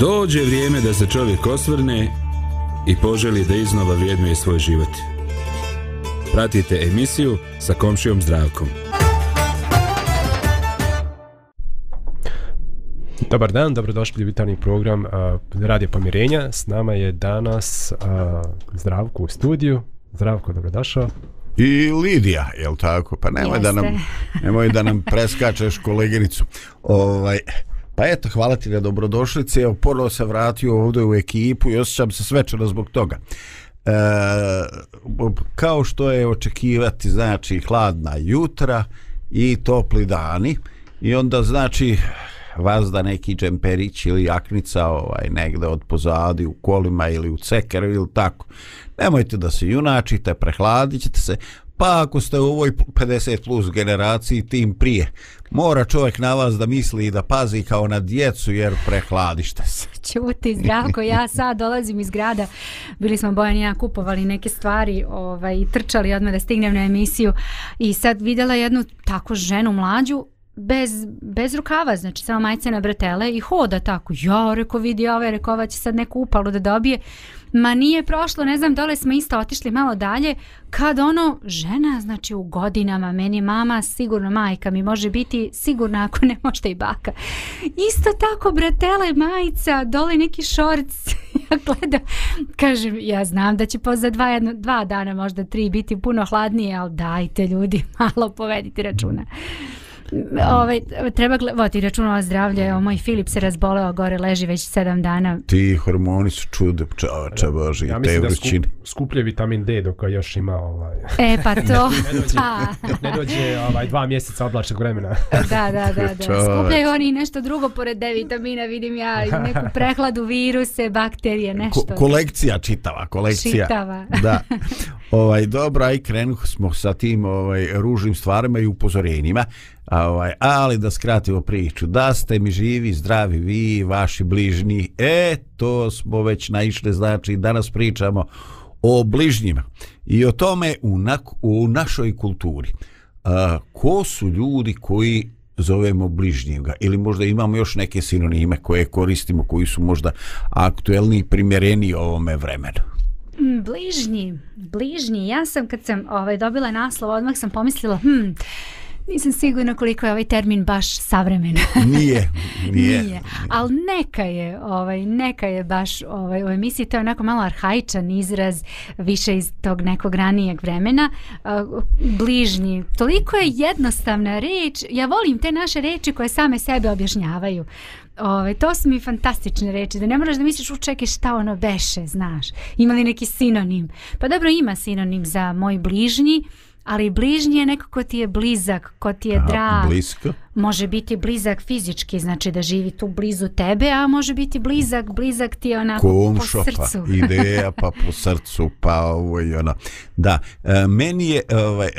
Dođe vrijeme da se čovjek osvrne i poželi da iznova vjednuje svoj život. Pratite emisiju sa komšijom Zdravkom. Dobar dan, dobrodošli u vitalni program uh, Radio Pomirenja. S nama je danas uh, Zdravko u studiju. Zdravko, dobrodošao. I Lidija, je li tako? Pa nemoj, Jeste. da nam, nemoj da nam preskačeš koleginicu. Ovaj, uh, Pa eto, hvala ti na dobrodošlici. Evo, porno se vratio ovdje u ekipu i osjećam se svečano zbog toga. E, kao što je očekivati, znači, hladna jutra i topli dani. I onda, znači, vas da neki džemperić ili jaknica ovaj, negde od pozadi u kolima ili u cekeru ili tako. Nemojte da se junačite, prehladit ćete se pa ako ste u ovoj 50 plus generaciji tim prije mora čovjek na vas da misli i da pazi kao na djecu jer prehladište se Čuti zdravko ja sad dolazim iz grada bili smo Bojan i ja kupovali neke stvari ovaj, i trčali odmah da stignem na emisiju i sad vidjela jednu tako ženu mlađu bez, bez rukava, znači samo majice na bretele i hoda tako, ja reko vidi ove, reko ova će sad neku upalu da dobije ma nije prošlo, ne znam dole smo isto otišli malo dalje, kad ono, žena znači u godinama, meni mama sigurno majka mi može biti sigurno ako ne možda i baka. Isto tako, bratele, majica, dole neki šorc, ja gledam, kažem, ja znam da će poza dva, jedno, dva dana, možda tri, biti puno hladnije, ali dajte ljudi, malo povedite računa. Mm ovaj, treba voti računa o zdravlje, o moj Filip se razboleo gore, leži već sedam dana. Ti hormoni su čude, čoveče Bože, ja, i te vrućine. Ja mislim da skuplje vitamin D dok još ima ovaj... E, pa znači, to, pa. ne, ne dođe ovaj, dva mjeseca oblačnog vremena. da, da, da, da. Skupljaju oni nešto drugo pored D vitamina, vidim ja neku prehladu viruse, bakterije, nešto. Ko, kolekcija čitava, kolekcija. Čitava. da. Ovaj, dobro, aj krenu smo sa tim ovaj, ružnim stvarima i upozorenjima ovaj, ali da skratimo priču, da ste mi živi, zdravi vi, vaši bližnji, e, to smo već naišli, znači danas pričamo o bližnjima i o tome u, na, u našoj kulturi. A, ko su ljudi koji zovemo bližnjega ili možda imamo još neke sinonime koje koristimo koji su možda aktuelni i primjereni ovome vremenu. Mm, bližnji, bližnji. Ja sam kad sam ovaj, dobila naslov, odmah sam pomislila hmm, Nisam sigurna koliko je ovaj termin baš savremen. nije, nije. nije. Ali neka je, ovaj, neka je baš ovaj, u emisiji, to je onako malo arhaičan izraz, više iz tog nekog ranijeg vremena. bližnji, toliko je jednostavna reč, ja volim te naše reči koje same sebe objašnjavaju. Ove, ovaj, to su mi fantastične reči, da ne moraš da misliš, u čekaj, šta ono beše, znaš, ima li neki sinonim? Pa dobro, ima sinonim za moj bližnji, ali bližnji je neko ko ti je blizak, ko ti je a, drag. Blisko. Može biti blizak fizički, znači da živi tu blizu tebe, a može biti blizak, blizak ti je onako Komšo, po srcu. Pa, ideja pa po srcu, pa ovo ovaj, i ona. Da, e, meni je, e,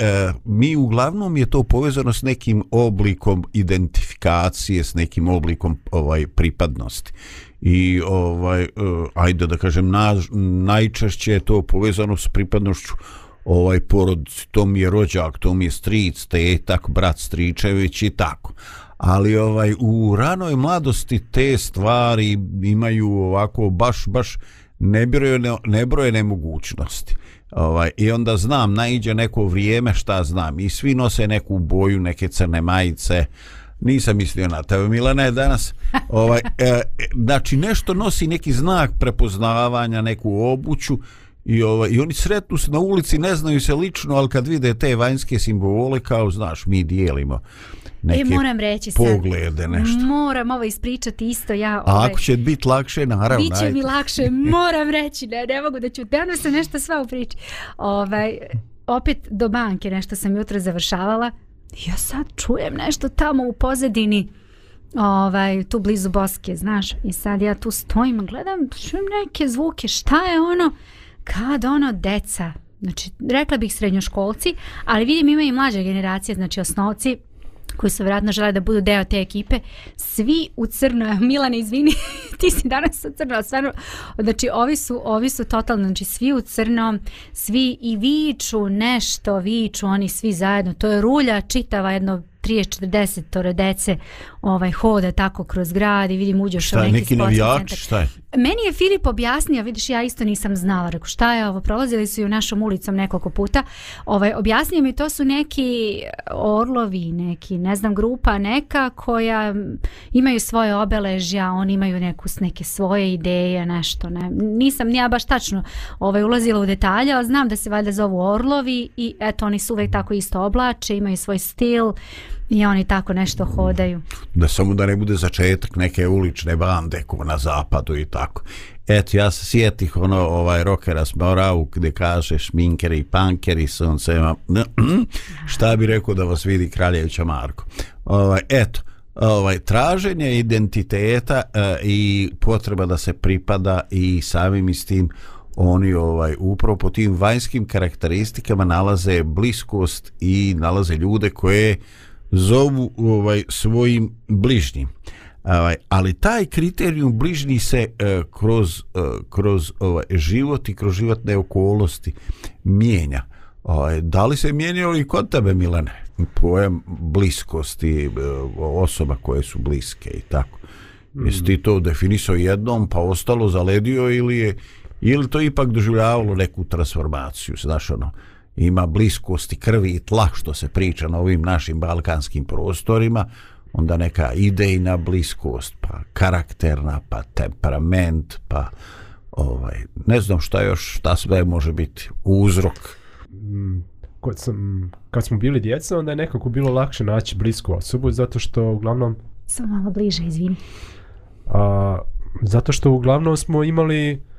e, mi uglavnom je to povezano s nekim oblikom identifikacije, s nekim oblikom ovaj pripadnosti i ovaj eh, ajde da kažem naj, najčešće je to povezano s pripadnošću ovaj porodici, to mi je rođak, to mi je stric, tetak, brat Stričević i tako. Ali ovaj u ranoj mladosti te stvari imaju ovako baš baš nebrojene, nebrojene mogućnosti. Ovaj, I onda znam, naiđe neko vrijeme šta znam i svi nose neku boju, neke crne majice, Nisam mislio na tebe, Milana je danas. Ovaj, e, e, znači, nešto nosi neki znak prepoznavanja, neku obuću. I, ovaj, I oni sretnu se na ulici, ne znaju se lično, ali kad vide te vanjske simbole, kao znaš, mi dijelimo e, neke e, moram reći poglede, sad, nešto. Moram ovo ispričati isto ja. Ovaj, A ako ovaj, će biti lakše, naravno. Biće mi lakše, moram reći, ne, ne mogu da ću, danas se nešto sva u priči. Ovaj, opet do banke nešto sam jutro završavala, ja sad čujem nešto tamo u pozadini, ovaj, tu blizu boske, znaš, i sad ja tu stojim, gledam, čujem neke zvuke, šta je ono? kad ono deca, znači rekla bih srednjoškolci, ali vidim ima i mlađe generacije, znači osnovci koji su vjerojatno žele da budu deo te ekipe, svi u crno, Milane izvini, ti si danas u crno, stvarno, znači ovi su, ovi su totalno, znači svi u crno, svi i viču nešto, viču oni svi zajedno, to je rulja čitava jedno 30-40 dece ovaj, hoda tako kroz grad i vidim uđeš šta, u neki, neki navijač, šta je? Meni je Filip objasnio, vidiš ja isto nisam znala, reku šta je ovo, prolazili su i u našom ulicom nekoliko puta, ovaj, objasnio mi to su neki orlovi, neki, ne znam, grupa neka koja imaju svoje obeležja, oni imaju neku, neke svoje ideje, nešto, ne, nisam ja baš tačno ovaj, ulazila u detalje, ali znam da se valjda zovu orlovi i eto oni su uvek tako isto oblače, imaju svoj stil, I oni tako nešto hodaju. Da samo da ne bude začetak neke ulične bande ko na zapadu i tako. Eto, ja se sjetih ono ovaj rockera s Moravu gdje kaže šminkeri i punkeri s on sema. Šta bi rekao da vas vidi Kraljevića Marko? Ovaj, eto, ovaj, traženje identiteta eh, i potreba da se pripada i samim i s tim oni ovaj upravo po tim vanjskim karakteristikama nalaze bliskost i nalaze ljude koje eh, zovu ovaj svojim bližnjim. Ovaj, ali taj kriterijum bližnji se eh, kroz, eh, kroz ovaj, život i kroz životne okolnosti mijenja. Ovaj, da li se mijenjao i kod tebe, Milene? Pojem bliskosti, eh, osoba koje su bliske i tako. Mm. Jesi ti to definisao jednom, pa ostalo zaledio ili je ili to ipak doživljavalo neku transformaciju, znaš ono, uh, ima bliskosti krvi i tla što se priča na ovim našim balkanskim prostorima, onda neka idejna bliskost, pa karakterna, pa temperament, pa ovaj, ne znam šta još, šta sve može biti uzrok. Mm, kod sam, kad smo bili djeca, onda je nekako bilo lakše naći blisku osobu, zato što uglavnom... Samo malo bliže, izvini. A, zato što uglavnom smo imali... Uh,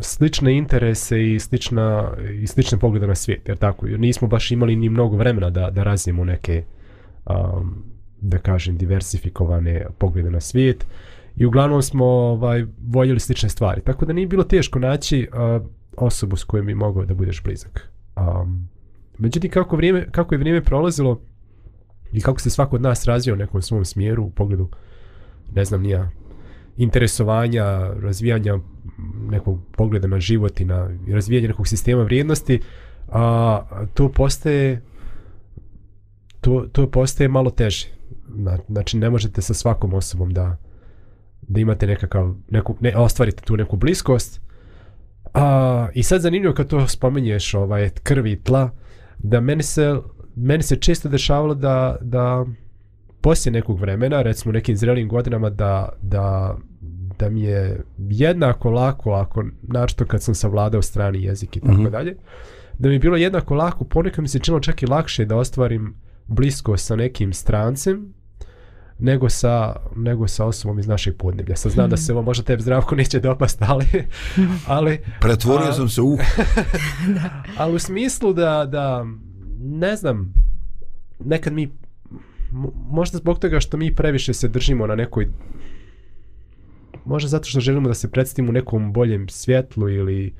slične interese i slična i slične poglede na svijet, jer tako, jer nismo baš imali ni mnogo vremena da da razvijemo neke um, da kažem diversifikovane poglede na svijet i uglavnom smo ovaj voljeli slične stvari, tako da nije bilo teško naći uh, osobu s kojom bi mogao da budeš blizak. Um, međutim, kako, vrijeme, kako je vrijeme prolazilo i kako se svako od nas razvio u nekom svom smjeru u pogledu ne znam nija, interesovanja, razvijanja nekog pogleda na život i na razvijanje nekog sistema vrijednosti, a to postaje to, to postaje malo teže. Znači ne možete sa svakom osobom da da imate nekakav neku ne ostvarite tu neku bliskost. A i sad zanimljivo kad to spomenješ, ovaj krvi tla, da meni se meni se često dešavalo da da poslije nekog vremena, recimo u nekim zrelim godinama, da, da, da mi je jednako lako, ako našto kad sam savladao strani jezik i tako mm -hmm. dalje, da mi je bilo jednako lako, ponekad mi se činilo čak i lakše da ostvarim blisko sa nekim strancem, nego sa, nego sa osobom iz našeg podneblja. Sad znam da se ovo možda tebi zdravko neće dopast, ali... ali Pretvorio a, sam se u... ali u smislu da, da ne znam, nekad mi možda zbog toga što mi previše se držimo na nekoj možda zato što želimo da se predstavimo u nekom boljem svjetlu ili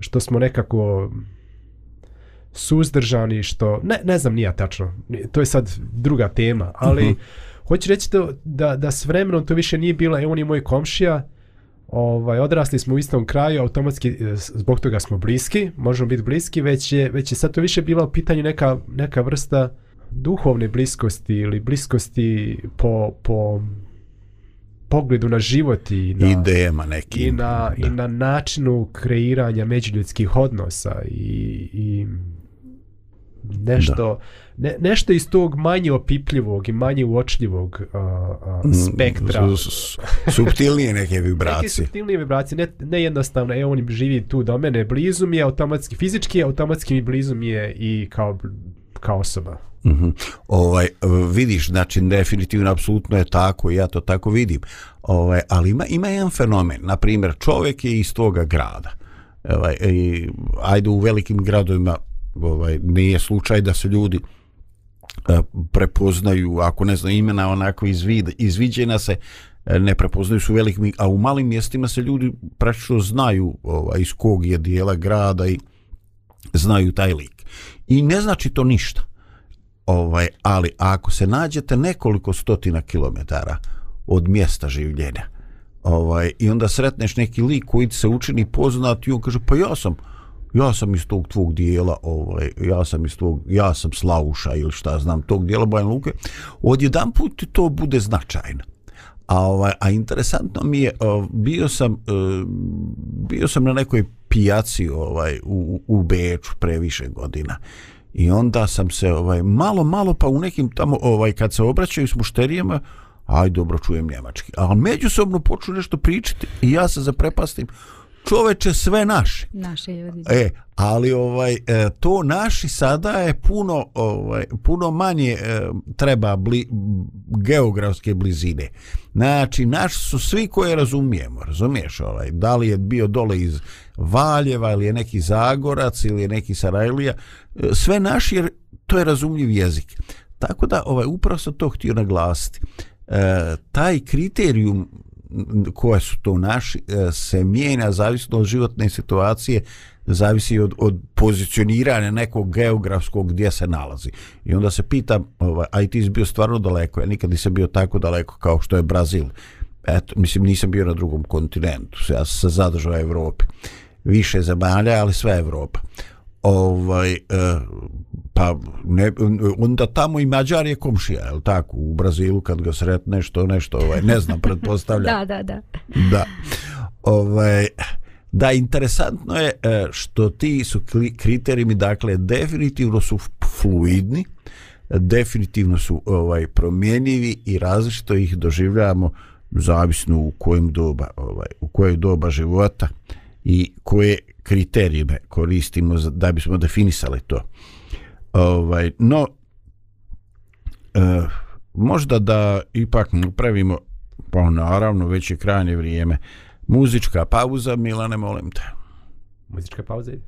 što smo nekako suzdržani što ne ne znam nija tačno to je sad druga tema ali uh mhm. -huh. hoću reći da da da s vremenom to više nije bila e, on i moj komšija ovaj odrasli smo u istom kraju automatski e, zbog toga smo bliski možemo biti bliski već je već je sad to više bilo pitanje neka neka vrsta uh, duhovne bliskosti ili bliskosti po, po pogledu na život i na, idejama nekim. I na, da. I na načinu kreiranja međuljudskih odnosa i, i nešto, ne, nešto iz tog manje opipljivog i manje uočljivog uh, uh, spektra. S, s, subtilnije neke vibracije. neke subtilnije vibracije, ne, ne jednostavno, evo on živi tu do mene, blizu mi je automatski, fizički je automatski mi blizu mi je i kao, kao osoba. Mhm. Ovaj vidiš, znači definitivno apsolutno je tako, ja to tako vidim. Ovaj ali ima ima jedan fenomen, na primjer, čovjek je iz toga grada. Ovaj ajde u velikim gradovima ovaj nije slučaj da se ljudi eh, prepoznaju, ako ne znam imena, onako izvid, izviđena se, eh, ne prepoznaju su velikim, a u malim mjestima se ljudi praktično znaju ovaj, iz kog je dijela grada i znaju taj lik. I ne znači to ništa ovaj, ali ako se nađete nekoliko stotina kilometara od mjesta življenja ovaj, i onda sretneš neki lik koji se učini poznat i on kaže pa ja sam ja sam iz tog tvog dijela ovaj, ja sam iz tvog ja sam Slavuša ili šta znam tog dijela Bajan Luke odjedan put to bude značajno a, ovaj, a interesantno mi je eh, bio sam eh, bio sam na nekoj pijaci ovaj u, u Beču pre više godina I onda sam se ovaj malo malo pa u nekim tamo ovaj kad se obraćaju s mušterijama, aj dobro čujem njemački. A međusobno počnu nešto pričati i ja se zaprepastim. prepastim čoveče sve naši. Naše ljudi. E, ali ovaj e, to naši sada je puno ovaj puno manje e, treba bli, geografske blizine. Znači, naš su svi koje razumijemo, razumiješ, ovaj, da li je bio dole iz Valjeva ili je neki Zagorac ili je neki Sarajlija, e, sve naši jer to je razumljiv jezik. Tako da, ovaj, upravo sam to htio naglasiti. E, taj kriterijum koje su to naši e, se mijenja zavisno od životne situacije zavisi od, od pozicioniranja nekog geografskog gdje se nalazi i onda se pita ovaj, a i ti si bio stvarno daleko ja nikad nisam bio tako daleko kao što je Brazil Eto, mislim nisam bio na drugom kontinentu ja sam se zadržao u Evropi više zemalja ali sve Evropa ovaj e, pa ne, onda tamo i Mađar je komšija, je tako, u Brazilu kad ga sretne što nešto, ovaj, ne znam, pretpostavljam. da, da, da. Da. Ovaj, da, interesantno je e, što ti su kriterijimi, dakle, definitivno su fluidni, definitivno su ovaj promjenjivi i različito ih doživljamo zavisno u kojem doba, ovaj, u kojoj doba života. Uh, i koje kriterijume koristimo za, da bismo definisali to. Ovaj, no, e, možda da ipak napravimo, pa naravno već je krajnje vrijeme, muzička pauza, Milane, molim te. Muzička pauza ide.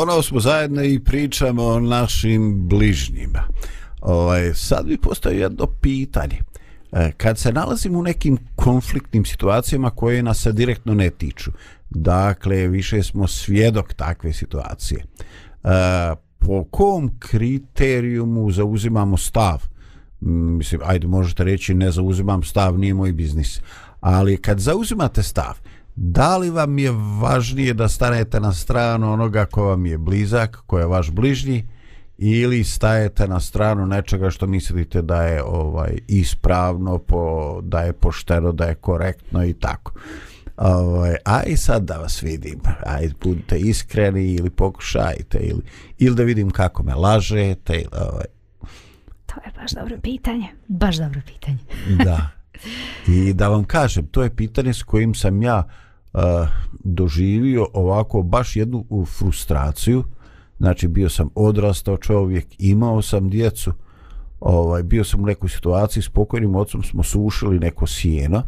Ponovo smo zajedno i pričamo o našim bližnjima. Ovaj, sad bi postao jedno pitanje. E, kad se nalazimo u nekim konfliktnim situacijama koje nas se direktno ne tiču, dakle, više smo svjedok takve situacije, e, po kom kriterijumu zauzimamo stav? Mislim, ajde, možete reći, ne zauzimam stav, nije moj biznis. Ali kad zauzimate stav, da li vam je važnije da stanete na stranu onoga ko vam je blizak, ko je vaš bližnji, ili stajete na stranu nečega što mislite da je ovaj ispravno, po, da je pošteno, da je korektno i tako. Ovaj, aj sad da vas vidim, aj budite iskreni ili pokušajte ili, ili da vidim kako me lažete. Ili, ovaj. To je baš dobro pitanje, baš dobro pitanje. da. I da vam kažem, to je pitanje s kojim sam ja uh, doživio ovako baš jednu frustraciju znači bio sam odrastao čovjek imao sam djecu ovaj bio sam u nekoj situaciji s pokojnim ocom smo sušili neko sjeno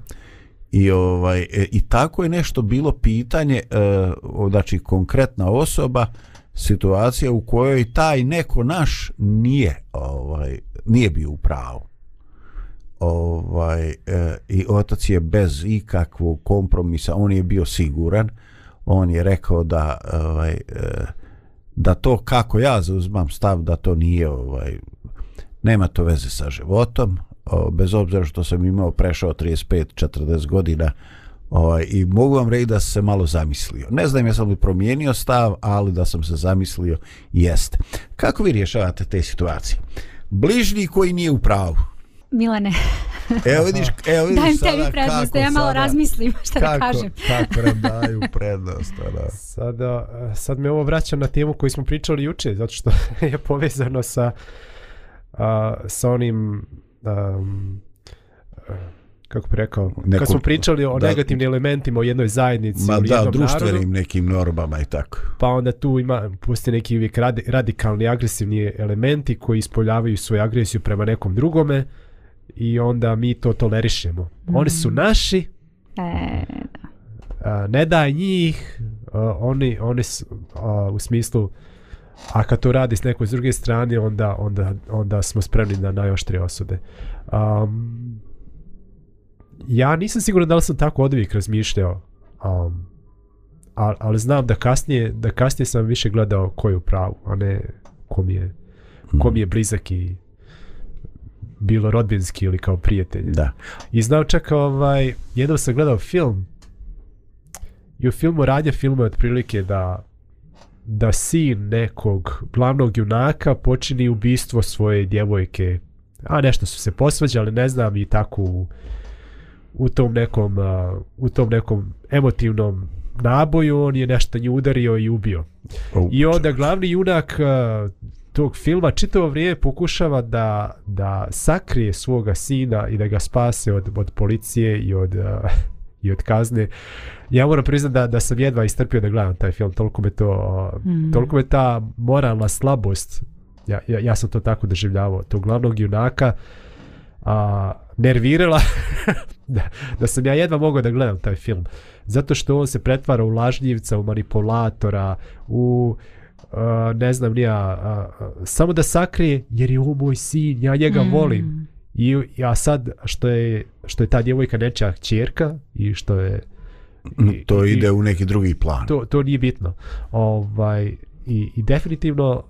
i ovaj e, i tako je nešto bilo pitanje e, o, znači konkretna osoba situacija u kojoj taj neko naš nije ovaj nije bio u pravu ovaj e, i otac je bez ikakvog kompromisa on je bio siguran on je rekao da ovaj e, da to kako ja zauzmam stav da to nije ovaj nema to veze sa životom o, bez obzira što sam imao prešao 35 40 godina ovaj i mogu vam reći da sam se malo zamislio ne znam jesam li promijenio stav ali da sam se zamislio jeste kako vi rješavate te situacije bližnji koji nije u pravu Milane. E, evo vidiš, evo vidiš Dajem sada prednost, kako ja malo sada, razmislim šta kako, da kažem. Kako nam daju prednost. Da. Ono. Sada, sad me ovo vraćam na temu koju smo pričali juče, zato što je povezano sa, a, sa onim... A, kako bi rekao, Neko, kad smo pričali o da, negativnim elementima o jednoj zajednici, ma, da, društvenim narodu, nekim normama i tako. Pa onda tu ima, pusti neki uvijek radi, radikalni, agresivni elementi koji ispoljavaju svoju agresiju prema nekom drugome, i onda mi to tolerišemo. Mm. Oni su mm. naši. E, da. A, ne daj njih. A, oni oni su a, u smislu a kad to radi s nekoj s druge strane onda, onda, onda smo spremni na najoštre osude. Um, ja nisam siguran da li sam tako odvijek razmišljao. Um, ali, ali znam da kasnije da kasnije sam više gledao ko je u pravu, a ne ko mi je, ko mi je mm. blizak i bilo rodbinski ili kao prijatelj. Da. I znao čak ovaj, jednom sam gledao film i u filmu radnja filma je otprilike da da sin nekog glavnog junaka počini ubistvo svoje djevojke. A nešto su se posvađali, ne znam, i tako u, u tom nekom uh, u tom nekom emotivnom naboju on je nešto nju udario i ubio. Oh, I onda glavni junak uh, tog filma čitavo vrijeme pokušava da, da sakrije svoga sina i da ga spase od, od policije i od, uh, i od kazne. Ja moram priznati da, da sam jedva istrpio da gledam taj film, toliko me, to, uh, mm. toliko me ta moralna slabost, ja, ja, ja sam to tako doživljavao, tog glavnog junaka, a, uh, nervirala da, da sam ja jedva mogao da gledam taj film. Zato što on se pretvara u lažnjivca, u manipulatora, u... Uh, Eh, ne znam nija, uh, eh, eh, samo da sakrije jer je ovo moj sin, ja njega mm. volim. I ja sad, što je, što je ta djevojka neća čerka i što je... I, to i, ide i, u neki drugi plan. To, to nije bitno. Ovaj, i, I definitivno,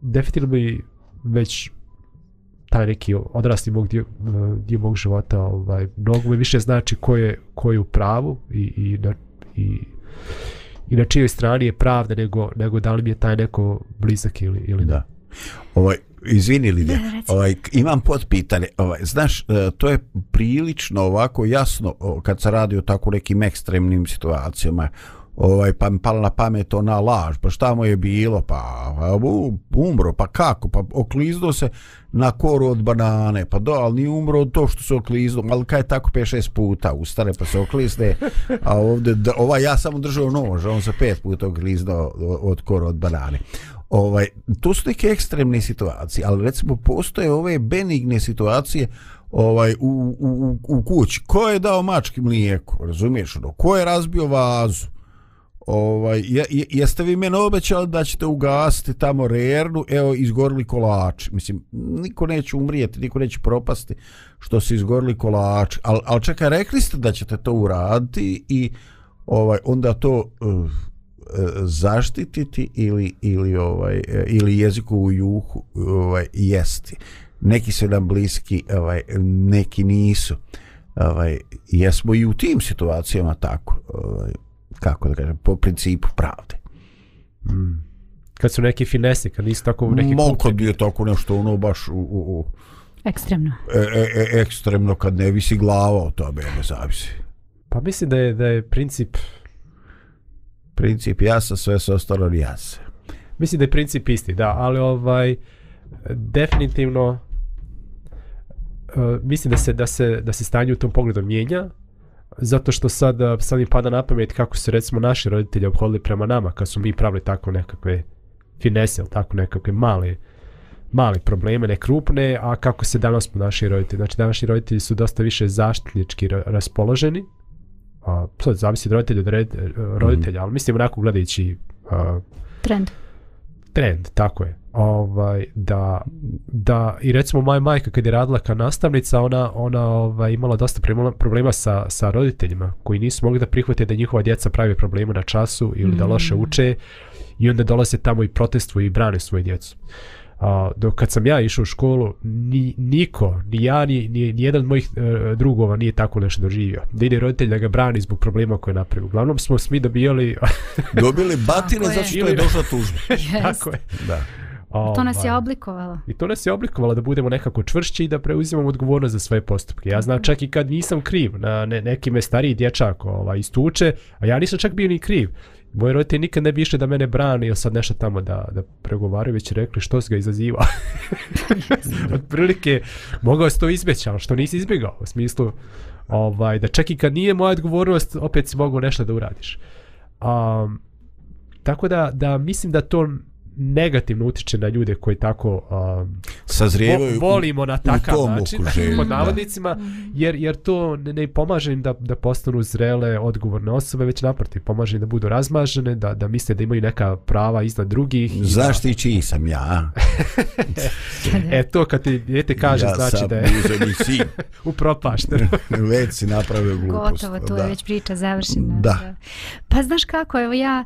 definitivno bi već taj neki odrasti mog dio, dio mog života ovaj, mnogo mi više znači ko je, ko je u pravu i, i, na, i i na čijoj strani je pravda nego, nego da li mi je taj neko blizak ili, ili da. Ovaj, izvini li ne, ovaj, imam potpitanje, ovaj, znaš, e, to je prilično ovako jasno kad se radi o tako nekim ekstremnim situacijama, ovaj pa mi pala na pamet ona laž pa šta mu je bilo pa umro pa kako pa oklizdo se na koru od banane pa do ali nije umro to što se oklizdo ali kaj je tako 5-6 puta ustane pa se oklizde a ovde ovaj ja sam držao nož on se pet puta oklizdo od koru od banane ovaj to su neke ekstremne situacije ali recimo postoje ove benigne situacije ovaj u, u, u, u kući ko je dao mački mlijeko razumiješ ono ko je razbio vazu Ovaj, je, jeste vi meni obećali da ćete ugasiti tamo rernu, evo izgorili kolač. Mislim, niko neće umrijeti, niko neće propasti što se izgorili kolač. Ali al čekaj, rekli ste da ćete to uraditi i ovaj onda to uh, uh zaštititi ili, ili, ovaj, eh, ili jeziku u juhu ovaj, jesti. Neki se nam bliski, ovaj, neki nisu. Ovaj, jesmo i u tim situacijama tako. Ovaj, kako da kažem, po principu pravde. Mm. Kad su neke finese, kad nisu tako neke Mo, kad je tako nešto ono baš u, u, u Ekstremno. E, e, e ekstremno, kad ne visi glava o tome, ne zavisi. Pa mislim da je, da je princip... Princip jasa, sve se ostalo jasa. Mislim da je princip isti, da, ali ovaj, definitivno, uh, mislim da se, da, se, da se stanje u tom pogledu mijenja, zato što sad, eh, sad mi pada na pamet kako su recimo naši roditelji obhodili prema nama kad su mi pravili tako nekakve finese ili tako nekakve male male probleme, ne krupne, a kako se danas po naši roditelji. Znači, današnji roditelji su dosta više zaštitnički raspoloženi. A, to zavisi od roditelja, od eh, roditelja mm -hmm. ali mislim onako gledajući... A, eh, Trend trend, tako je. Ovaj, da, da, i recimo moja majka kad je radila kao nastavnica, ona, ona ovaj, imala dosta problema sa, sa roditeljima koji nisu mogli da prihvate da njihova djeca pravi problema na času ili mm. da loše mm. uče i onda dolaze tamo i protestuju i brane svoje djecu. Uh, A, dok kad sam ja išao u školu, ni, niko, ni ja, ni, ni, ni jedan od mojih e, drugova nije tako nešto doživio. Da ide roditelj da ga brani zbog problema koje napravi. Uglavnom smo svi dobijali... Dobili batine zato što je došla tužba. Yes. tako je. Da. O, to nas je ovaj. oblikovalo. I to nas je oblikovalo da budemo nekako čvršći i da preuzimamo odgovornost za svoje postupke. Ja znam čak i kad nisam kriv, na ne, neki me stariji dječak ovaj, istuče, a ja nisam čak bio ni kriv. Moji roditelji nikad ne bi išli da mene brani ili sad nešto tamo da, da pregovaraju, već rekli što se ga izaziva. Od prilike, mogao si to izbjeći, ali što nisi izbjegao, u smislu ovaj, da čak i kad nije moja odgovornost, opet si mogao nešto da uradiš. Um, tako da, da mislim da to negativno utiče na ljude koji tako uh, sazrijevaju vo, volimo na takav način pod navodnicima mhm. jer jer to ne, ne pomaže im da da postanu zrele odgovorne osobe već naprotiv pomaže im da budu razmažene da da misle da imaju neka prava iznad drugih zaštiti da... sam ja e to kad ti dete kaže ja znači da je u propast već si napravio glupost gotovo to da. je već priča završena da. pa znaš kako evo ja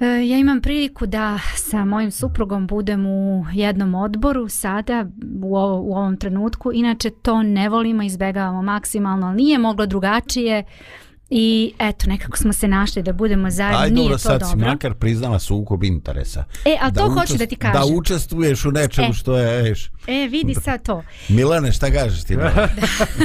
E, ja imam priliku da sa mojim suprugom budem u jednom odboru sada u, ovo, u ovom trenutku. Inače to ne volimo, izbjegavamo maksimalno, ali nije moglo drugačije. I eto, nekako smo se našli da budemo zajedno, Aj, nije dobro, to dobro. Ajde, dobro, sad si makar priznala sukob interesa. E, ali to hoću da ti kažem. Da učestvuješ u nečemu e. što je, e, eš. E, vidi sa to. Milane, šta kažeš ti? Da,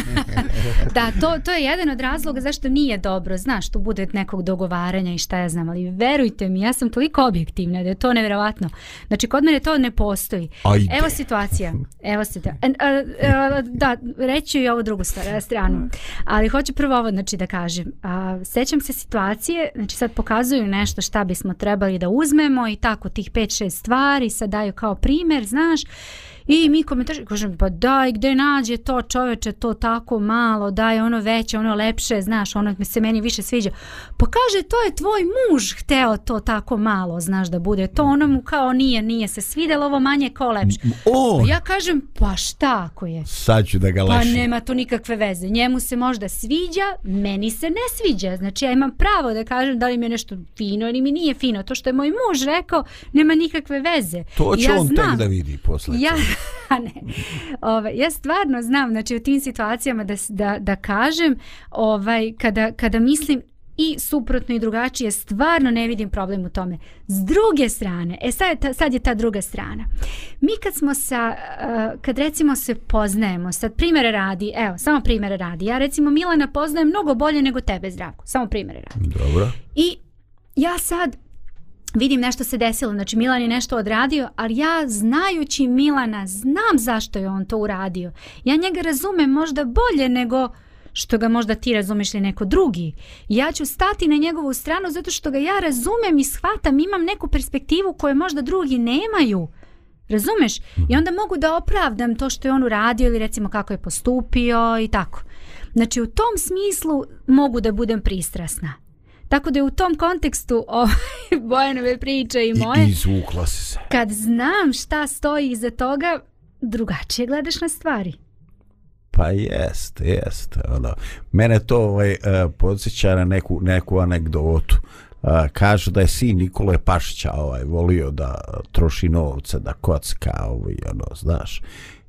da to, to je jedan od razloga zašto nije dobro. Znaš, tu bude nekog dogovaranja i šta ja znam, ali verujte mi, ja sam toliko objektivna da je to nevjerovatno. Znači, kod mene to ne postoji. Ajde. Evo situacija. Evo situacija. E, e, e, da, reći i ovo drugu stranu. Ali hoću prvo ovo, znači, da kažem. A, sećam se situacije, znači, sad pokazuju nešto šta bismo trebali da uzmemo i tako tih 5-6 stvari, sad daju kao primjer, znaš. I mi komentaži, kažem, pa daj, gde nađe to čoveče, to tako malo, daj, ono veće, ono lepše, znaš, ono se meni više sviđa. Pa kaže, to je tvoj muž hteo to tako malo, znaš, da bude. To ono mu kao nije, nije se svidelo, ovo manje kao lepše. O! Pa ja kažem, pa šta ako je? Sad ću da ga pa lešim. Pa nema to nikakve veze. Njemu se možda sviđa, meni se ne sviđa. Znači, ja imam pravo da kažem da li mi je nešto fino ili mi nije fino. To što je moj muž rekao, nema nikakve veze. To će ja on znam, tek da vidi posle. Ja, ne. Ove, ja stvarno znam, znači u tim situacijama da, da, da kažem, ovaj, kada, kada mislim i suprotno i drugačije, stvarno ne vidim problem u tome. S druge strane, e sad je ta, sad je ta druga strana. Mi kad smo sa, uh, kad recimo se poznajemo, sad primere radi, evo, samo primere radi, ja recimo Milana poznajem mnogo bolje nego tebe, zdravko, samo primere radi. Dobro. I ja sad vidim nešto se desilo, znači Milan je nešto odradio, ali ja znajući Milana znam zašto je on to uradio. Ja njega razumem možda bolje nego što ga možda ti razumeš ili neko drugi. Ja ću stati na njegovu stranu zato što ga ja razumem i shvatam, imam neku perspektivu koju možda drugi nemaju. Razumeš? I onda mogu da opravdam to što je on uradio ili recimo kako je postupio i tako. Znači u tom smislu mogu da budem pristrasna. Tako da je u tom kontekstu ovaj Bojanove priče i moje... I izvukla si se. Kad znam šta stoji iza toga, drugačije gledaš na stvari. Pa jest, jest. Ono. Mene to ovaj, uh, podsjeća na neku, neku anegdotu. Uh, e, kaže da je sin Nikole Pašića ovaj, volio da troši novce, da kocka, ovaj, ono, znaš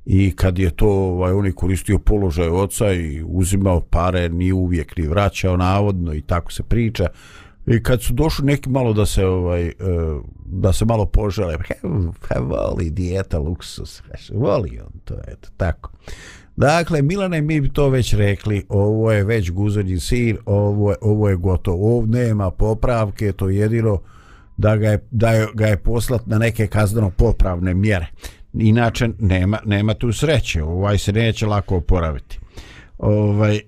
i kad je to ovaj, on je koristio položaj oca i uzimao pare, ni uvijek ni vraćao navodno i tako se priča i kad su došli neki malo da se ovaj, e, da se malo požele he, he voli dijeta luksus, voli on to eto, tako Dakle, Milane, mi bi to već rekli, ovo je već guzanji sir, ovo je, ovo je gotovo, ovo nema popravke, to jedino da ga je, da ga je poslat na neke kazneno popravne mjere inače nema, nema tu sreće, ovaj se neće lako oporaviti. Ovaj,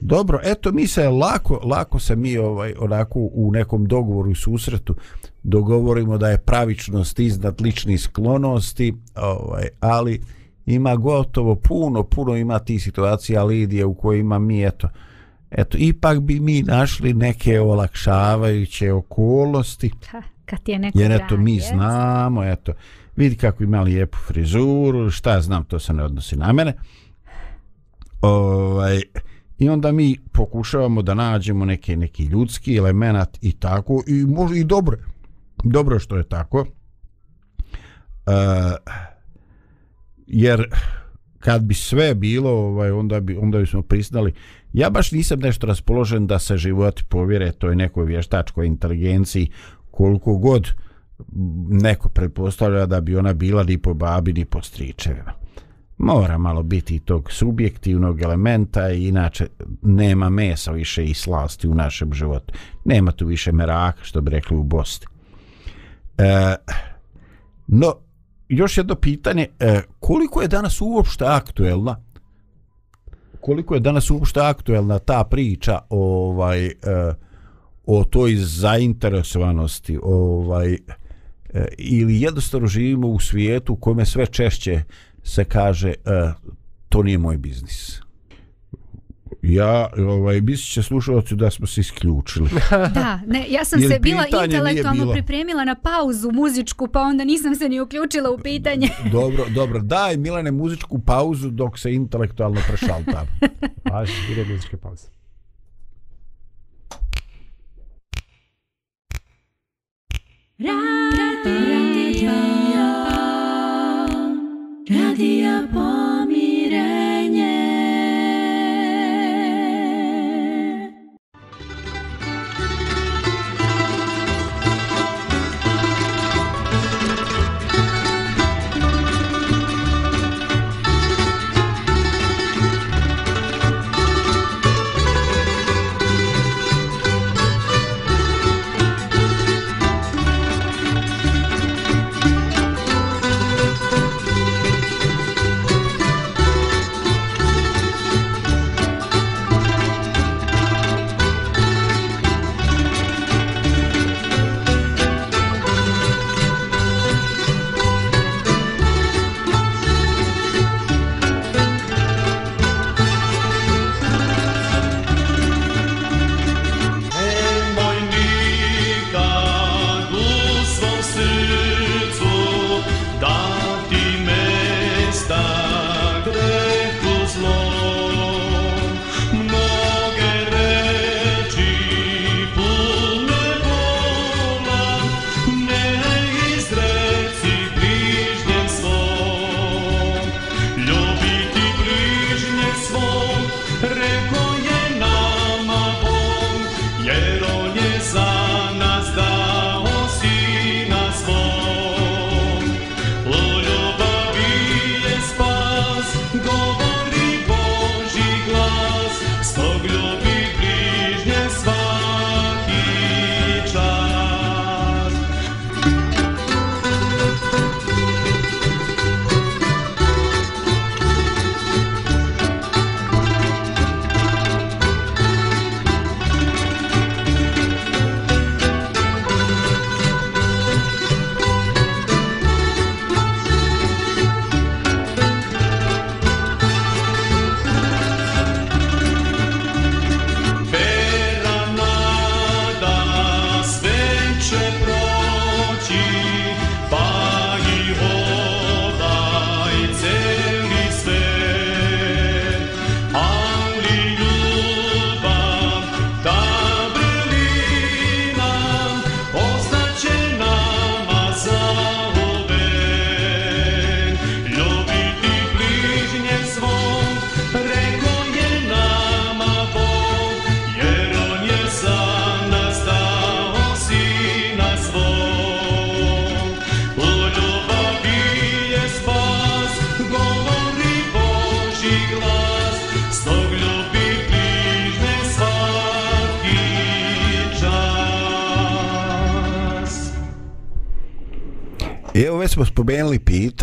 dobro, eto mi se lako, lako se mi ovaj onako u nekom dogovoru i susretu dogovorimo da je pravičnost iznad ličnih sklonosti, ovaj, ali ima gotovo puno, puno ima ti situacija Lidije u kojima mi eto, eto ipak bi mi našli neke olakšavajuće okolnosti. Ha, kad je neko Jer eto mi znamo, eto. Je vidi kako ima lijepu frizuru, šta znam, to se ne odnosi na mene. Ovaj, I onda mi pokušavamo da nađemo neke, neki ljudski element i tako, i, može, i dobro, dobro što je tako. E, jer kad bi sve bilo, ovaj, onda, bi, onda bi smo priznali, ja baš nisam nešto raspoložen da se život povjere toj nekoj vještačkoj inteligenciji koliko god uh, neko predpostavlja da bi ona bila ni po babi ni po stričevima. Mora malo biti tog subjektivnog elementa, inače nema mesa više i slasti u našem životu. Nema tu više meraka, što bi rekli u Bosti. E, no, još jedno pitanje, e, koliko je danas uopšte aktuelna koliko je danas uopšte aktuelna ta priča ovaj e, o toj zainteresovanosti ovaj e, Eh, ili jednostavno živimo u svijetu u kojem sve češće se kaže e, to nije moj biznis. Ja, ovaj, misli će slušalci da smo se isključili. Da, ne, ja sam Jer se bila intelektualno pripremila na pauzu muzičku, pa onda nisam se ni uključila u pitanje. Dobro, dobro, daj Milane muzičku pauzu dok se intelektualno prešaltam. Paš, ide muzičke pauze.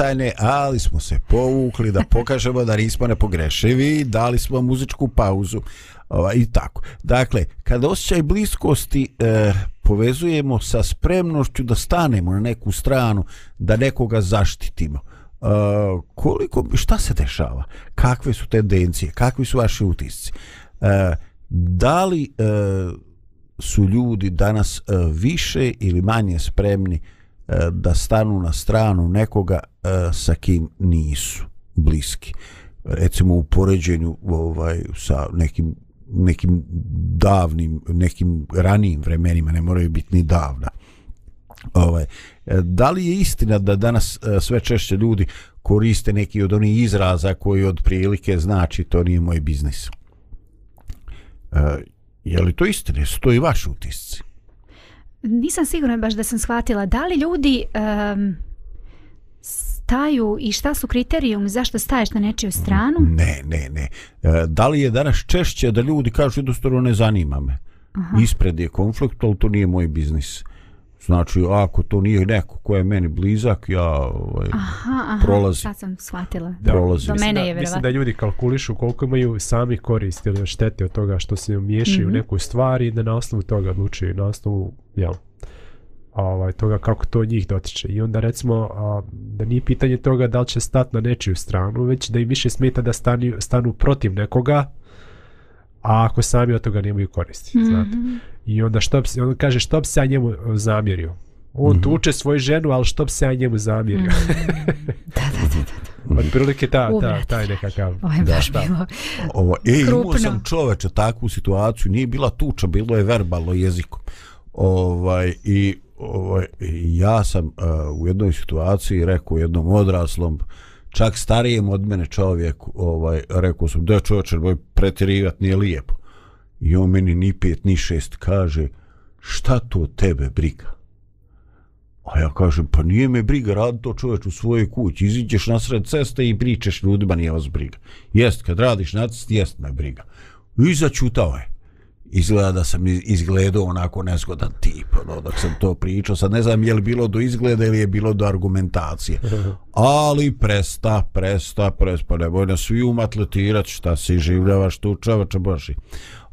pokajanje, ali smo se povukli da pokažemo da nismo nepogrešivi, dali smo muzičku pauzu ovaj, i tako. Dakle, kada osjećaj bliskosti eh, povezujemo sa spremnošću da stanemo na neku stranu, da nekoga zaštitimo, Uh, koliko, šta se dešava kakve su tendencije kakvi su vaši utisci uh, da li uh, su ljudi danas uh, više ili manje spremni uh, E, da stanu na stranu nekoga e, sa kim nisu bliski recimo u poređenju ovaj sa nekim nekim davnim nekim ranijim vremenima ne moraju biti ni davna ovaj e, da li je istina da danas sve češće ljudi koriste neki od onih izraza koji od prilike znači to nije moj biznis e, je li to istina su to i vaši utisci nisam sigurna baš da sam shvatila da li ljudi um, staju i šta su kriterijum zašto staješ na nečiju stranu? Ne, ne, ne. E, da li je danas češće da ljudi kažu jednostavno ne zanima me. Aha. Ispred je konflikt, ali to nije moj biznis. Aha. Znači, ako to nije neko ko je meni blizak, ja ovaj, aha, aha, prolazim. Aha, sam shvatila. Da, prolazim. Do mislim mene da, je vjerovat. Mislim da ljudi kalkulišu koliko imaju sami koristi ili štete od toga što se miješaju mm -hmm. neku stvar i da na osnovu toga odlučuju, na osnovu jel, ovaj, toga kako to njih dotiče. I onda recimo a, da nije pitanje toga da li će stati na nečiju stranu, već da im više smeta da stanu, stanu protiv nekoga, mm a ako sami od toga nemaju koristi, mm -hmm. znate. I onda što bi, on kaže što bi se ja njemu e, zamjerio? On mm -hmm. tuče svoju ženu, ali što bi se ja njemu zamjerio? Mhm. da, da, da, da. Od prilike ta, ta, taj nekakav. Ovo je baš da. bilo Ovo, e, imao sam čoveče takvu situaciju, nije bila tuča, bilo je verbalno jezikom. Ovaj, i, ovaj, ja sam uh, u jednoj situaciji rekao jednom odraslom, uh, čak starijem od mene čovjek ovaj, rekao sam da čovječe boj pretjerivat nije lijepo i on meni ni pet ni šest kaže šta to tebe briga a ja kažem pa nije me briga radi to čovječ u svojoj kući iziđeš na sred ceste i pričeš ljudima nije vas briga jest kad radiš na cesti jest me briga i začutao je izgleda da sam izgledao onako nezgodan tip ono, dok sam to pričao sad ne znam je li bilo do izgleda ili je bilo do argumentacije ali presta presta presta pa nemoj na svi umatletirat šta si življava što učavača boži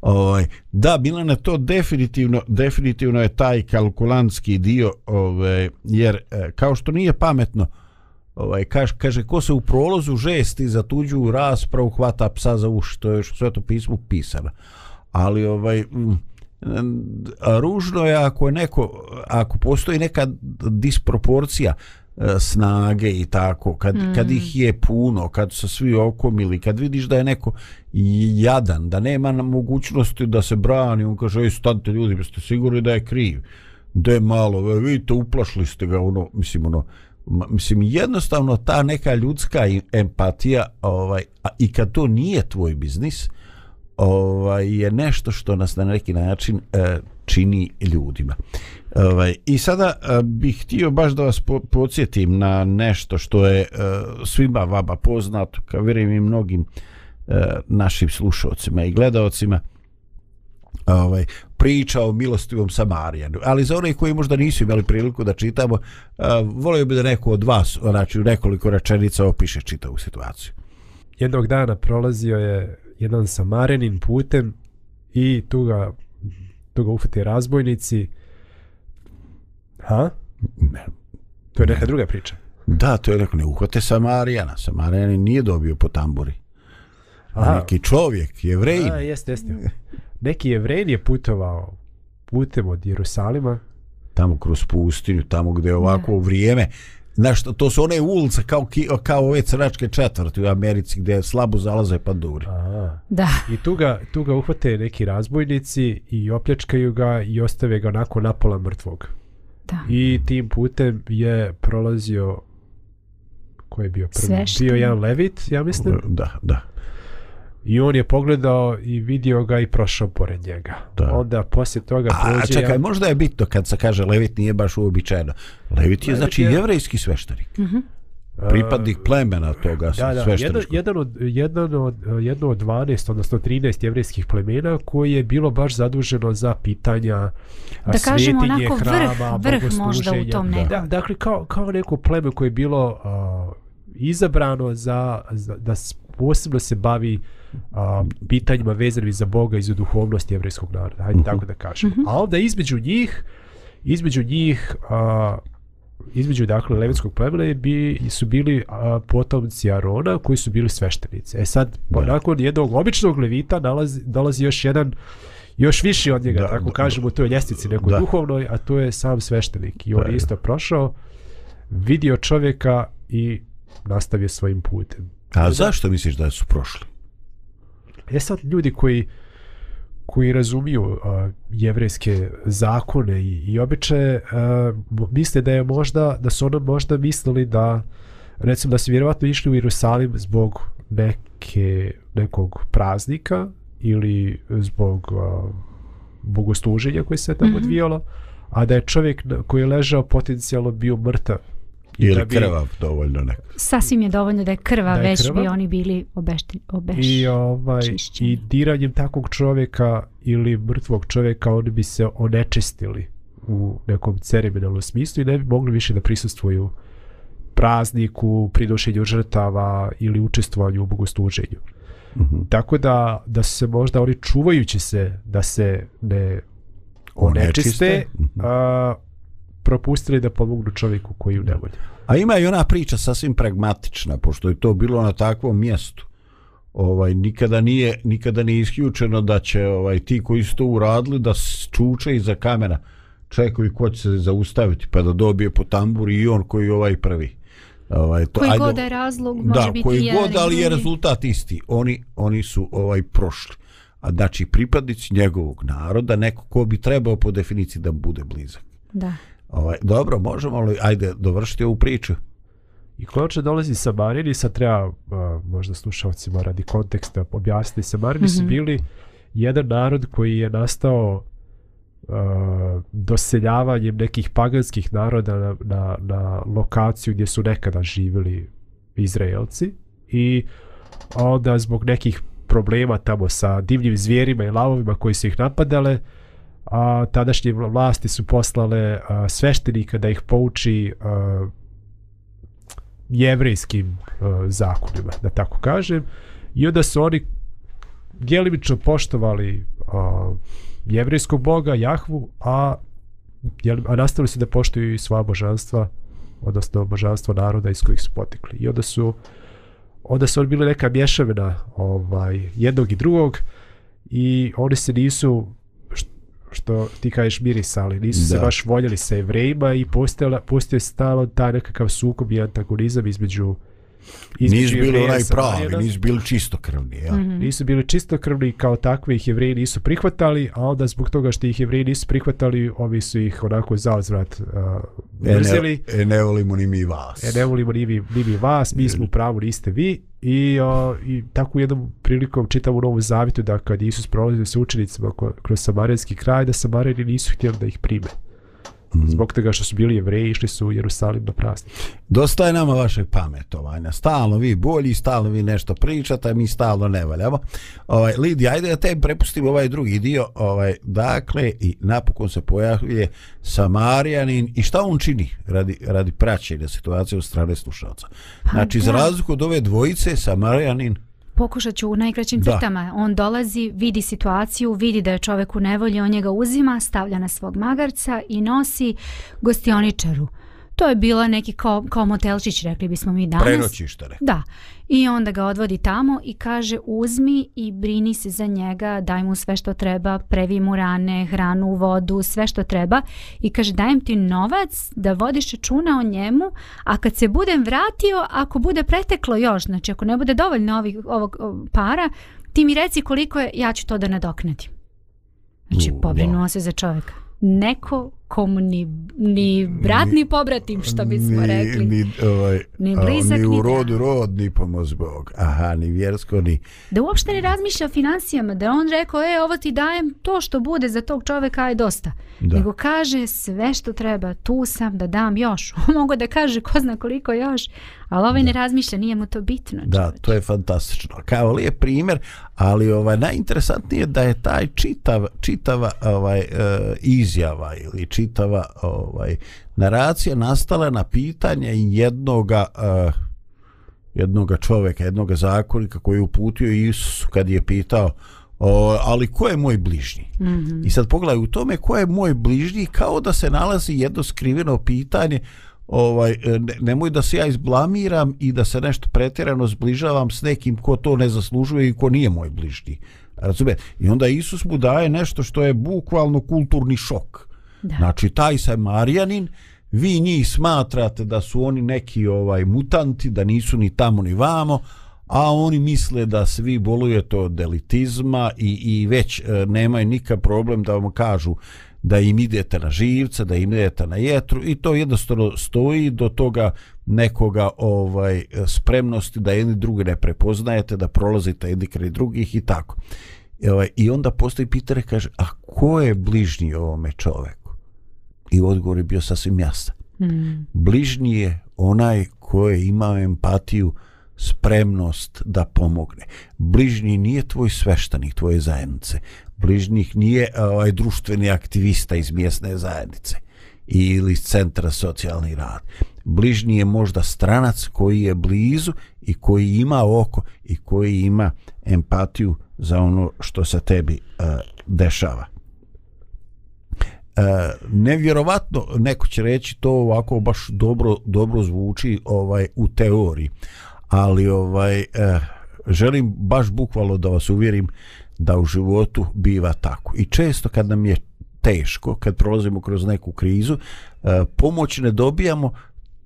ovaj, da Milana to definitivno definitivno je taj kalkulanski dio ovaj, jer e, kao što nije pametno ovaj, kaže, kaže ko se u prolozu žesti za tuđu raspravu hvata psa za uši to je što sve to pismo pisano ali ovaj mm, ružno je ako je neko ako postoji neka disproporcija e, snage i tako kad, mm. kad ih je puno kad su svi okomili kad vidiš da je neko jadan da nema mogućnosti da se brani on kaže ej stante ljudi pa ste sigurni da je kriv da je malo e, vidite uplašli ste ga ono mislim ono mislim jednostavno ta neka ljudska empatija ovaj a, i kad to nije tvoj biznis mm ovaj, je nešto što nas na neki način e, čini ljudima. Ovaj, I sada e, bih htio baš da vas po, podsjetim na nešto što je e, svima vama poznato, kao vjerujem i mnogim e, našim slušalcima i gledalcima, ovaj, priča o milostivom Samarijanu. Ali za one koji možda nisu imali priliku da čitamo, e, volio bi da neko od vas, znači u nekoliko rečenica, opiše čitavu situaciju. Jednog dana prolazio je jedan samarenin putem i tu ga, tu ga ufati razbojnici. Ha? Ne. To je neka ne. druga priča. Da, to je neko ne uhvate Samarijana. Samarijani nije dobio po tamburi. A neki čovjek, jevrejin. Da, jeste, jeste. Neki jevrejin je putovao putem od Jerusalima. Tamo kroz pustinju, tamo gde je ovako ne. vrijeme. Znaš, to su one ulice kao, ki, kao ove crnačke četvrti u Americi gdje slabo zalaze panduri. Da. I tu ga, tu ga uhvate neki razbojnici i opljačkaju ga i ostave ga onako napola mrtvog. Da. I tim putem je prolazio koji je bio prvi? Sveštini. Bio jedan levit, ja mislim. Da, da. I on je pogledao i vidio ga i prošao pored njega. Da. Onda poslije toga a, prođe... A čekaj, ja... možda je bitno kad se kaže Levit nije baš uobičajeno. Levit je Levit znači je... jevrejski sveštenik. Mm -hmm. Pripadnik plemena toga da, da, jedan, jedan od, jedan od, jedno od 12, odnosno 13 jevrejskih plemena koje je bilo baš zaduženo za pitanja da svjetinje, hrama, vrh, vrh možda u tom da. da. Dakle, kao, kao neko pleme koje je bilo a, izabrano za, za, da posebno se bavi a, pitanjima vezanim za Boga i za duhovnost jevrijskog naroda, hajde uh mhm. -huh. tako da kažem. Uh mhm. -huh. A onda između njih, između njih, a, između dakle levinskog plemena je bi, su bili a, potomci Arona koji su bili sveštenici. E sad, da. nakon jednog običnog levita nalazi, nalazi još jedan još viši od njega, da, tako da, kažemo, to je ljestici nekoj da. duhovnoj, a to je sam sveštenik. I on da, je isto prošao, vidio čovjeka i nastavio svojim putem. A zašto misliš da su prošli? E sad, ljudi koji koji razumiju a, uh, jevrejske zakone i, i običaje uh, misle da je možda da su ono možda mislili da recimo da su vjerovatno išli u Jerusalim zbog neke nekog praznika ili zbog a, uh, bogostuženja koje se tamo mm -hmm. odvijalo a da je čovjek koji je ležao potencijalno bio mrtav I ili krvav dovoljno nek. Sasvim je dovoljno da je krva da je već krva. bi oni bili obešti, obeš. I ovaj čišćeni. i diranjem takvog čovjeka ili mrtvog čovjeka oni bi se onečistili u nekom ceremonijalnom smislu i ne bi mogli više da prisustvuju prazniku, pridošenju žrtava ili učestvovanju u bogostuženju. Mm -hmm. Tako da, da su se možda oni čuvajući se da se ne onečiste, onečiste. Mm -hmm. a, propustili da pomognu čovjeku koji je u nevolji. A ima i ona priča sasvim pragmatična, pošto je to bilo na takvom mjestu. Ovaj nikada nije nikada nije isključeno da će ovaj ti koji su to uradili da čuče iza kamera čekaju ko će se zaustaviti pa da dobije po tamburi i on koji je ovaj prvi. Ovaj to koji ajde, god je razlog može da, biti koji jedan, god, ali je rezultat isti. Oni oni su ovaj prošli. A znači pripadnici njegovog naroda, neko ko bi trebao po definiciji da bude blizak. Da. Ovaj, dobro, možemo li, ajde, dovršiti ovu priču. I Kloče dolazi sa Marinisa, treba uh, možda slušalcima radi konteksta objasniti. Sa Marinisa mm -hmm. bili jedan narod koji je nastao uh, doseljavanjem nekih paganskih naroda na, na, na lokaciju gdje su nekada živjeli Izraelci i onda zbog nekih problema tamo sa divljim zvijerima i lavovima koji su ih napadale uh, a tadašnje vlasti su poslale a, sveštenika da ih pouči a, jevrijskim a, zakonima, da tako kažem. I onda su oni djelimično poštovali a, jevrijskog boga, Jahvu, a, jel, a nastavili su da poštuju i sva božanstva, odnosno božanstvo naroda iz kojih su potekli. I onda su, onda su oni bili neka mješavina ovaj, jednog i drugog i oni se nisu što ti kažeš mirisali, nisu da. se baš voljeli sa Evrejima i postoje stalo ta nekakav sukob i antagonizam između Nis bili onaj pravi, nis bili čistokrvni. Ja. Mm -hmm. Nisu bili čistokrvni kao takvi ih jevreji nisu prihvatali, a onda zbog toga što ih jevreji nisu prihvatali, ovi su ih onako za uzvrat uh, mrzili. E ne, e ne volimo ni mi vas. E ne volimo ni mi, ni mi vas, mi smo pravu, niste vi. I, o, i tako jednom prilikom čitam u Novom Zavitu da kad Isus prolazio sa učenicima kroz Samarijanski kraj, da Samarijani nisu htjeli da ih prime. Mhm. zbog tega što su bili jevreji išli su u Jerusalim do prasti. Dosta je nama vašeg pametovanja. Stalno vi bolji, stalno vi nešto pričate, mi stalno ne valjamo. Ovaj, Lidija, ajde da te prepustim ovaj drugi dio. Ovaj, dakle, i napokon se pojavlje Samarijanin i šta on čini radi, radi praćenja situacije u strane slušalca. Pa znači, za razliku od ove dvojice, Samarijanin pokušat ću u najkraćim crtama. On dolazi, vidi situaciju, vidi da je čovek u nevolji, on njega uzima, stavlja na svog magarca i nosi gostioničaru. To je bilo neki kao, kao motelčić, rekli bismo mi danas. Prenoćište, rekli. Da. I onda ga odvodi tamo i kaže uzmi i brini se za njega, daj mu sve što treba, previ mu rane, hranu, vodu, sve što treba. I kaže dajem ti novac da vodiš čuna o njemu, a kad se budem vratio, ako bude preteklo još, znači ako ne bude dovoljno ovih, ovog para, ti mi reci koliko je, ja ću to da nadoknetim. Znači, pobrinuo se za čovjeka. Neko nikom ni ni brat ni, ni pobratim što bismo ni, rekli. Ni ovaj ni blizak ni, ni u rodu rod ni pomoz Bog. Aha, ni vjersko ni. Da uopšte ne razmišlja o financijama, da on rekao ej, ovo ti dajem to što bude za tog čovjeka aj dosta. Da. Nego kaže sve što treba, tu sam da dam još. Mogu da kaže ko zna koliko još. Ali ovaj da. ne razmišlja, nije mu to bitno. Da, čovječ. to je fantastično. Kao lijep primjer, ali ovaj, najinteresantnije je da je taj čitav, čitava ovaj, e, izjava ili či, čitava ovaj naracija nastala na pitanje jednoga uh, jednoga čovjeka, jednoga zakonika koji je uputio Isus kad je pitao O, ali ko je moj bližnji mm -hmm. i sad pogledaj u tome ko je moj bližnji kao da se nalazi jedno skriveno pitanje ovaj, eh, ne, nemoj da se ja izblamiram i da se nešto pretjerano zbližavam s nekim ko to ne zaslužuje i ko nije moj bližnji Razumijem? i onda Isus mu daje nešto što je bukvalno kulturni šok Da. Znači, taj se Marijanin, vi njih smatrate da su oni neki ovaj mutanti, da nisu ni tamo ni vamo, a oni misle da svi bolujete od elitizma i, i već e, nemaju nikad problem da vam kažu da im idete na živce, da im idete na jetru i to jednostavno stoji do toga nekoga ovaj spremnosti da jedni drugi ne prepoznajete, da prolazite jedni kraj drugih i tako. E, ovaj, I onda postoji Peter i kaže, a ko je bližnji ovome čoveku? i odgovor je bio sasvim jasan. Mm. Bližnji je onaj koji ima empatiju, spremnost da pomogne. Bližnji nije tvoj sveštanik, tvoje zajednice. Bližnjih nije ovaj društveni aktivista iz mjesne zajednice ili iz centra socijalni rad. Bližnji je možda stranac koji je blizu i koji ima oko i koji ima empatiju za ono što se tebi uh, dešava. E, nevjerovatno neko će reći to ovako baš dobro dobro zvuči ovaj u teoriji ali ovaj eh, želim baš bukvalno da vas uvjerim da u životu biva tako i često kad nam je teško kad prolazimo kroz neku krizu eh, pomoć ne dobijamo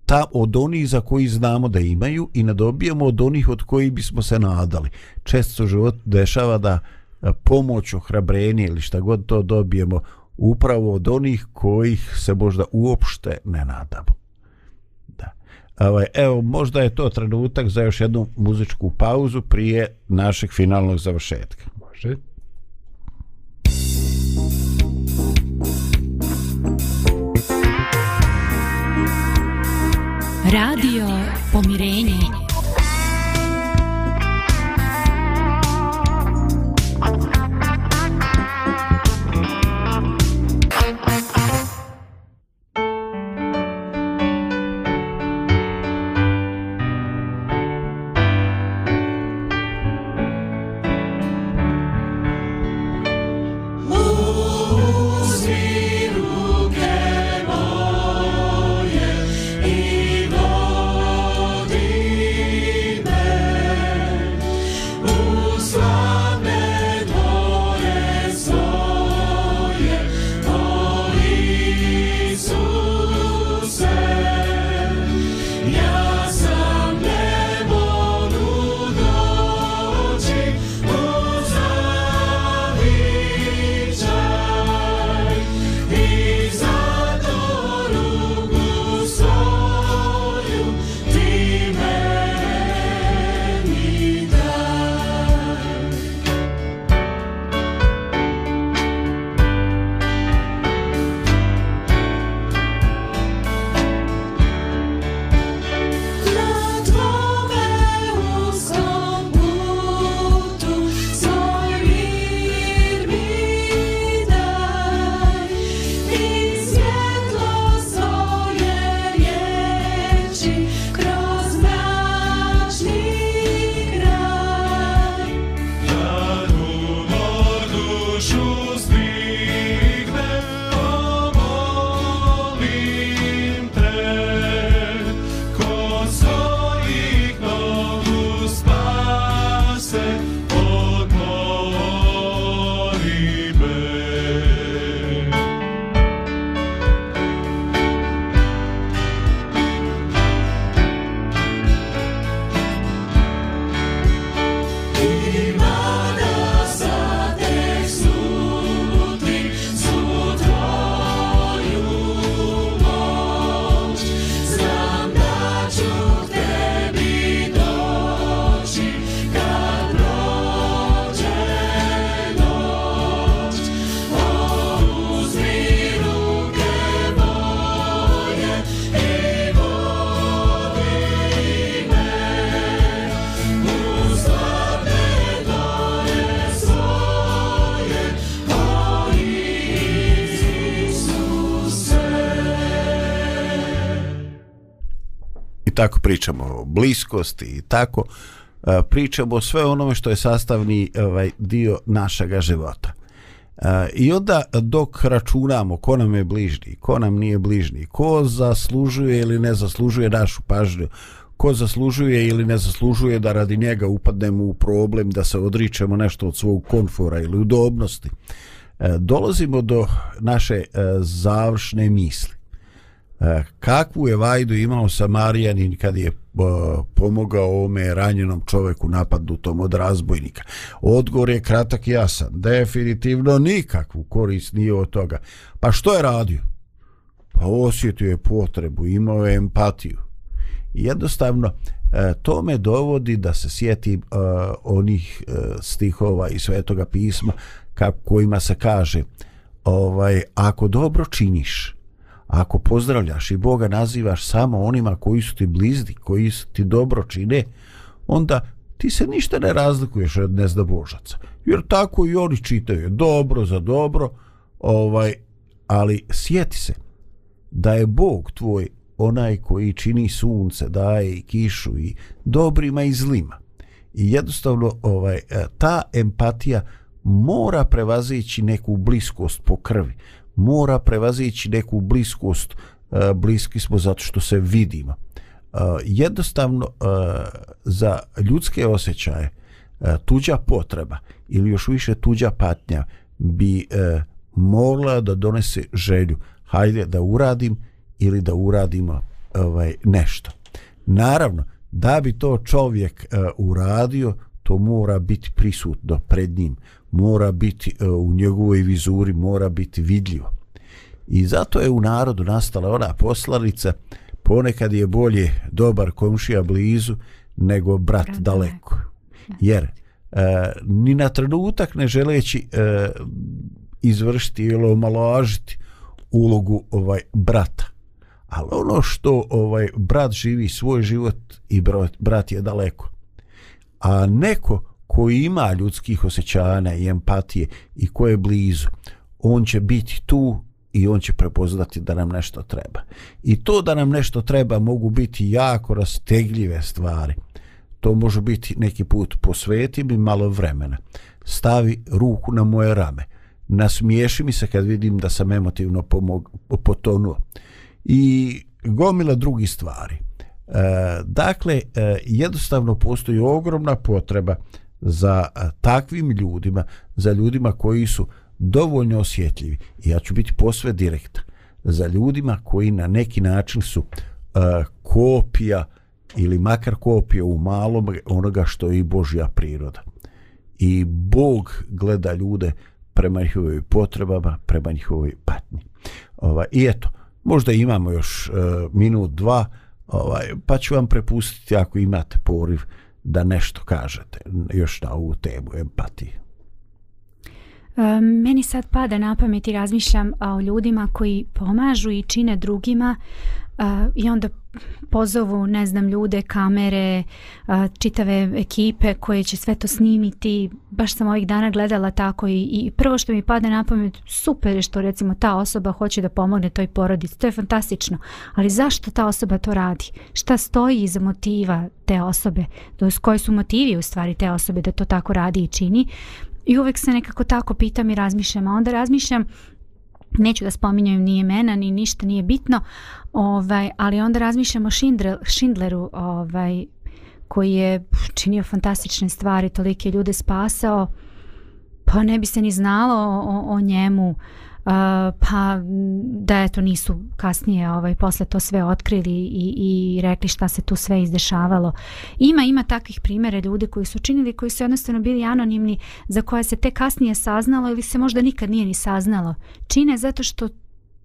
ta od onih za koji znamo da imaju i ne dobijamo od onih od koji bismo se nadali često život dešava da e, pomoć, ohrabrenje ili šta god to dobijemo upravo od onih kojih se možda uopšte ne nadamo. Da. Ovaj, evo, možda je to trenutak za još jednu muzičku pauzu prije našeg finalnog završetka. Može. Radio Pomirenje tako pričamo o bliskosti i tako e, pričamo o sve onome što je sastavni ovaj dio našega života. E, I onda dok računamo ko nam je bližni, ko nam nije bližni, ko zaslužuje ili ne zaslužuje našu pažnju, ko zaslužuje ili ne zaslužuje da radi njega upadnemo u problem, da se odričemo nešto od svog konfora ili udobnosti, e, dolazimo do naše završne misli. E, kakvu je vajdu imao Samarijanin kad je e, pomogao ome ranjenom čoveku napadnutom od razbojnika. Odgovor je kratak i jasan. Definitivno nikakvu korist nije od toga. Pa što je radio? Pa osjetio je potrebu, imao je empatiju. Jednostavno, e, to me dovodi da se sjetim onih stihova i svetoga pisma kojima se kaže ovaj, ako dobro činiš, ako pozdravljaš i Boga nazivaš samo onima koji su ti blizdi, koji su ti dobro čine, onda ti se ništa ne razlikuješ od nezdobožaca. Jer tako i oni čitaju dobro za dobro, ovaj, ali sjeti se da je Bog tvoj onaj koji čini sunce, daje i kišu i dobrima i zlima. I jednostavno ovaj ta empatija mora prevazići neku bliskost po krvi mora prevazići neku bliskost e, bliski smo zato što se vidimo e, jednostavno e, za ljudske osjećaje tuđa potreba ili još više tuđa patnja bi morala da donese želju hajde da uradim ili da uradimo ovaj, nešto naravno da bi to čovjek uradio to mora biti prisutno pred njim mora biti e, u njegovoj vizuri mora biti vidljivo i zato je u narodu nastala ona poslanica ponekad je bolje dobar komšija blizu nego brat Brande. daleko jer e, ni na trenutak ne želeći e, izvršiti ili omalažiti ulogu ovaj brata ali ono što ovaj brat živi svoj život i brat, brat je daleko a neko koji ima ljudskih osjećanja i empatije i ko je blizu, on će biti tu i on će prepoznati da nam nešto treba. I to da nam nešto treba mogu biti jako rastegljive stvari. To može biti neki put posveti mi malo vremena. Stavi ruku na moje rame. Nasmiješi mi se kad vidim da sam emotivno pomog, potonuo. I gomila drugi stvari. E, dakle, e, jednostavno postoji ogromna potreba za takvim ljudima, za ljudima koji su dovoljno osjetljivi, ja ću biti posve direktan, za ljudima koji na neki način su uh, kopija ili makar kopija u malom onoga što je i Božja priroda. I Bog gleda ljude prema njihovoj potrebama, prema njihovoj patnji. Ovaj, I eto, možda imamo još uh, minut, dva, ovaj, pa ću vam prepustiti ako imate poriv uh, da nešto kažete još na ovu temu empatije. E, meni sad pada na pamet i razmišljam o ljudima koji pomažu i čine drugima e, i onda pozovu, ne znam, ljude, kamere, e, čitave ekipe koje će sve to snimiti. Baš sam ovih dana gledala tako i, i prvo što mi pada na pamet, super je što recimo ta osoba hoće da pomogne toj porodici. To je fantastično. Ali zašto ta osoba to radi? Šta stoji iza motiva te osobe? Koji su motivi u stvari te osobe da to tako radi i čini? I uvek se nekako tako pitam i razmišljam. A onda razmišljam, neću da spominjem ni imena, ni ništa, nije bitno, ovaj, ali onda razmišljam o Schindler, Schindleru, ovaj, koji je činio fantastične stvari, tolike ljude spasao, pa ne bi se ni znalo o, o njemu. Uh, pa da eto nisu kasnije ovaj posle to sve otkrili i, i rekli šta se tu sve izdešavalo. Ima ima takvih primere ljudi koji su činili koji su jednostavno bili anonimni za koje se te kasnije saznalo ili se možda nikad nije ni saznalo. Čine zato što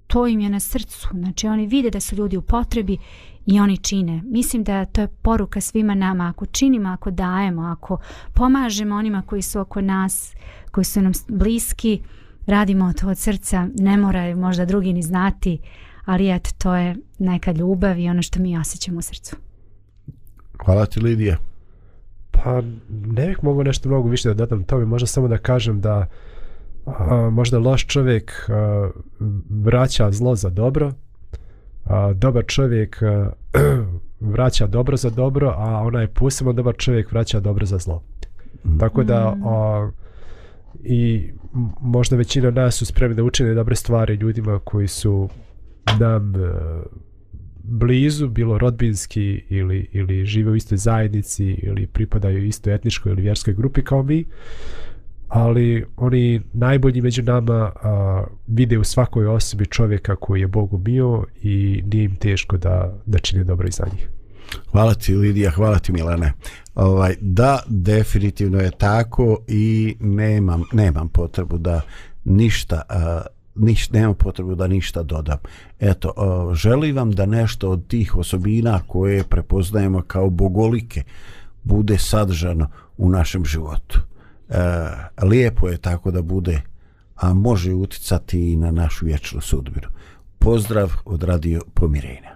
to im je na srcu. Znači oni vide da su ljudi u potrebi i oni čine. Mislim da to je poruka svima nama. Ako činimo, ako dajemo, ako pomažemo onima koji su oko nas, koji su nam bliski, uh, radimo to od srca, ne moraju možda drugi ni znati, ali eto, to je neka ljubav i ono što mi osjećamo u srcu. Hvala ti, Lidija. Pa, ne bih mogao nešto mnogo više da dodam tome, možda samo da kažem da a, možda loš čovjek a, vraća zlo za dobro, a, dobar čovjek a, vraća dobro za dobro, a onaj pusimo dobar čovjek vraća dobro za zlo. Mm. Tako da... Mm. A, i možda većina nas su spremni da učine dobre stvari ljudima koji su nam e, blizu, bilo rodbinski ili, ili žive u istoj zajednici ili pripadaju istoj etničkoj ili vjerskoj grupi kao mi, ali oni najbolji među nama a, vide u svakoj osobi čovjeka koji je Bogu bio i nije im teško da, da čine dobro i za njih. Hvala ti Lidija, hvala ti Milane. Ovaj, da, definitivno je tako i nemam, nemam potrebu da ništa uh, niš, nemam potrebu da ništa dodam. Eto, uh, želim vam da nešto od tih osobina koje prepoznajemo kao bogolike bude sadržano u našem životu. E, lijepo je tako da bude, a može uticati i na našu vječnu sudbiru. Pozdrav od Radio Pomirenja.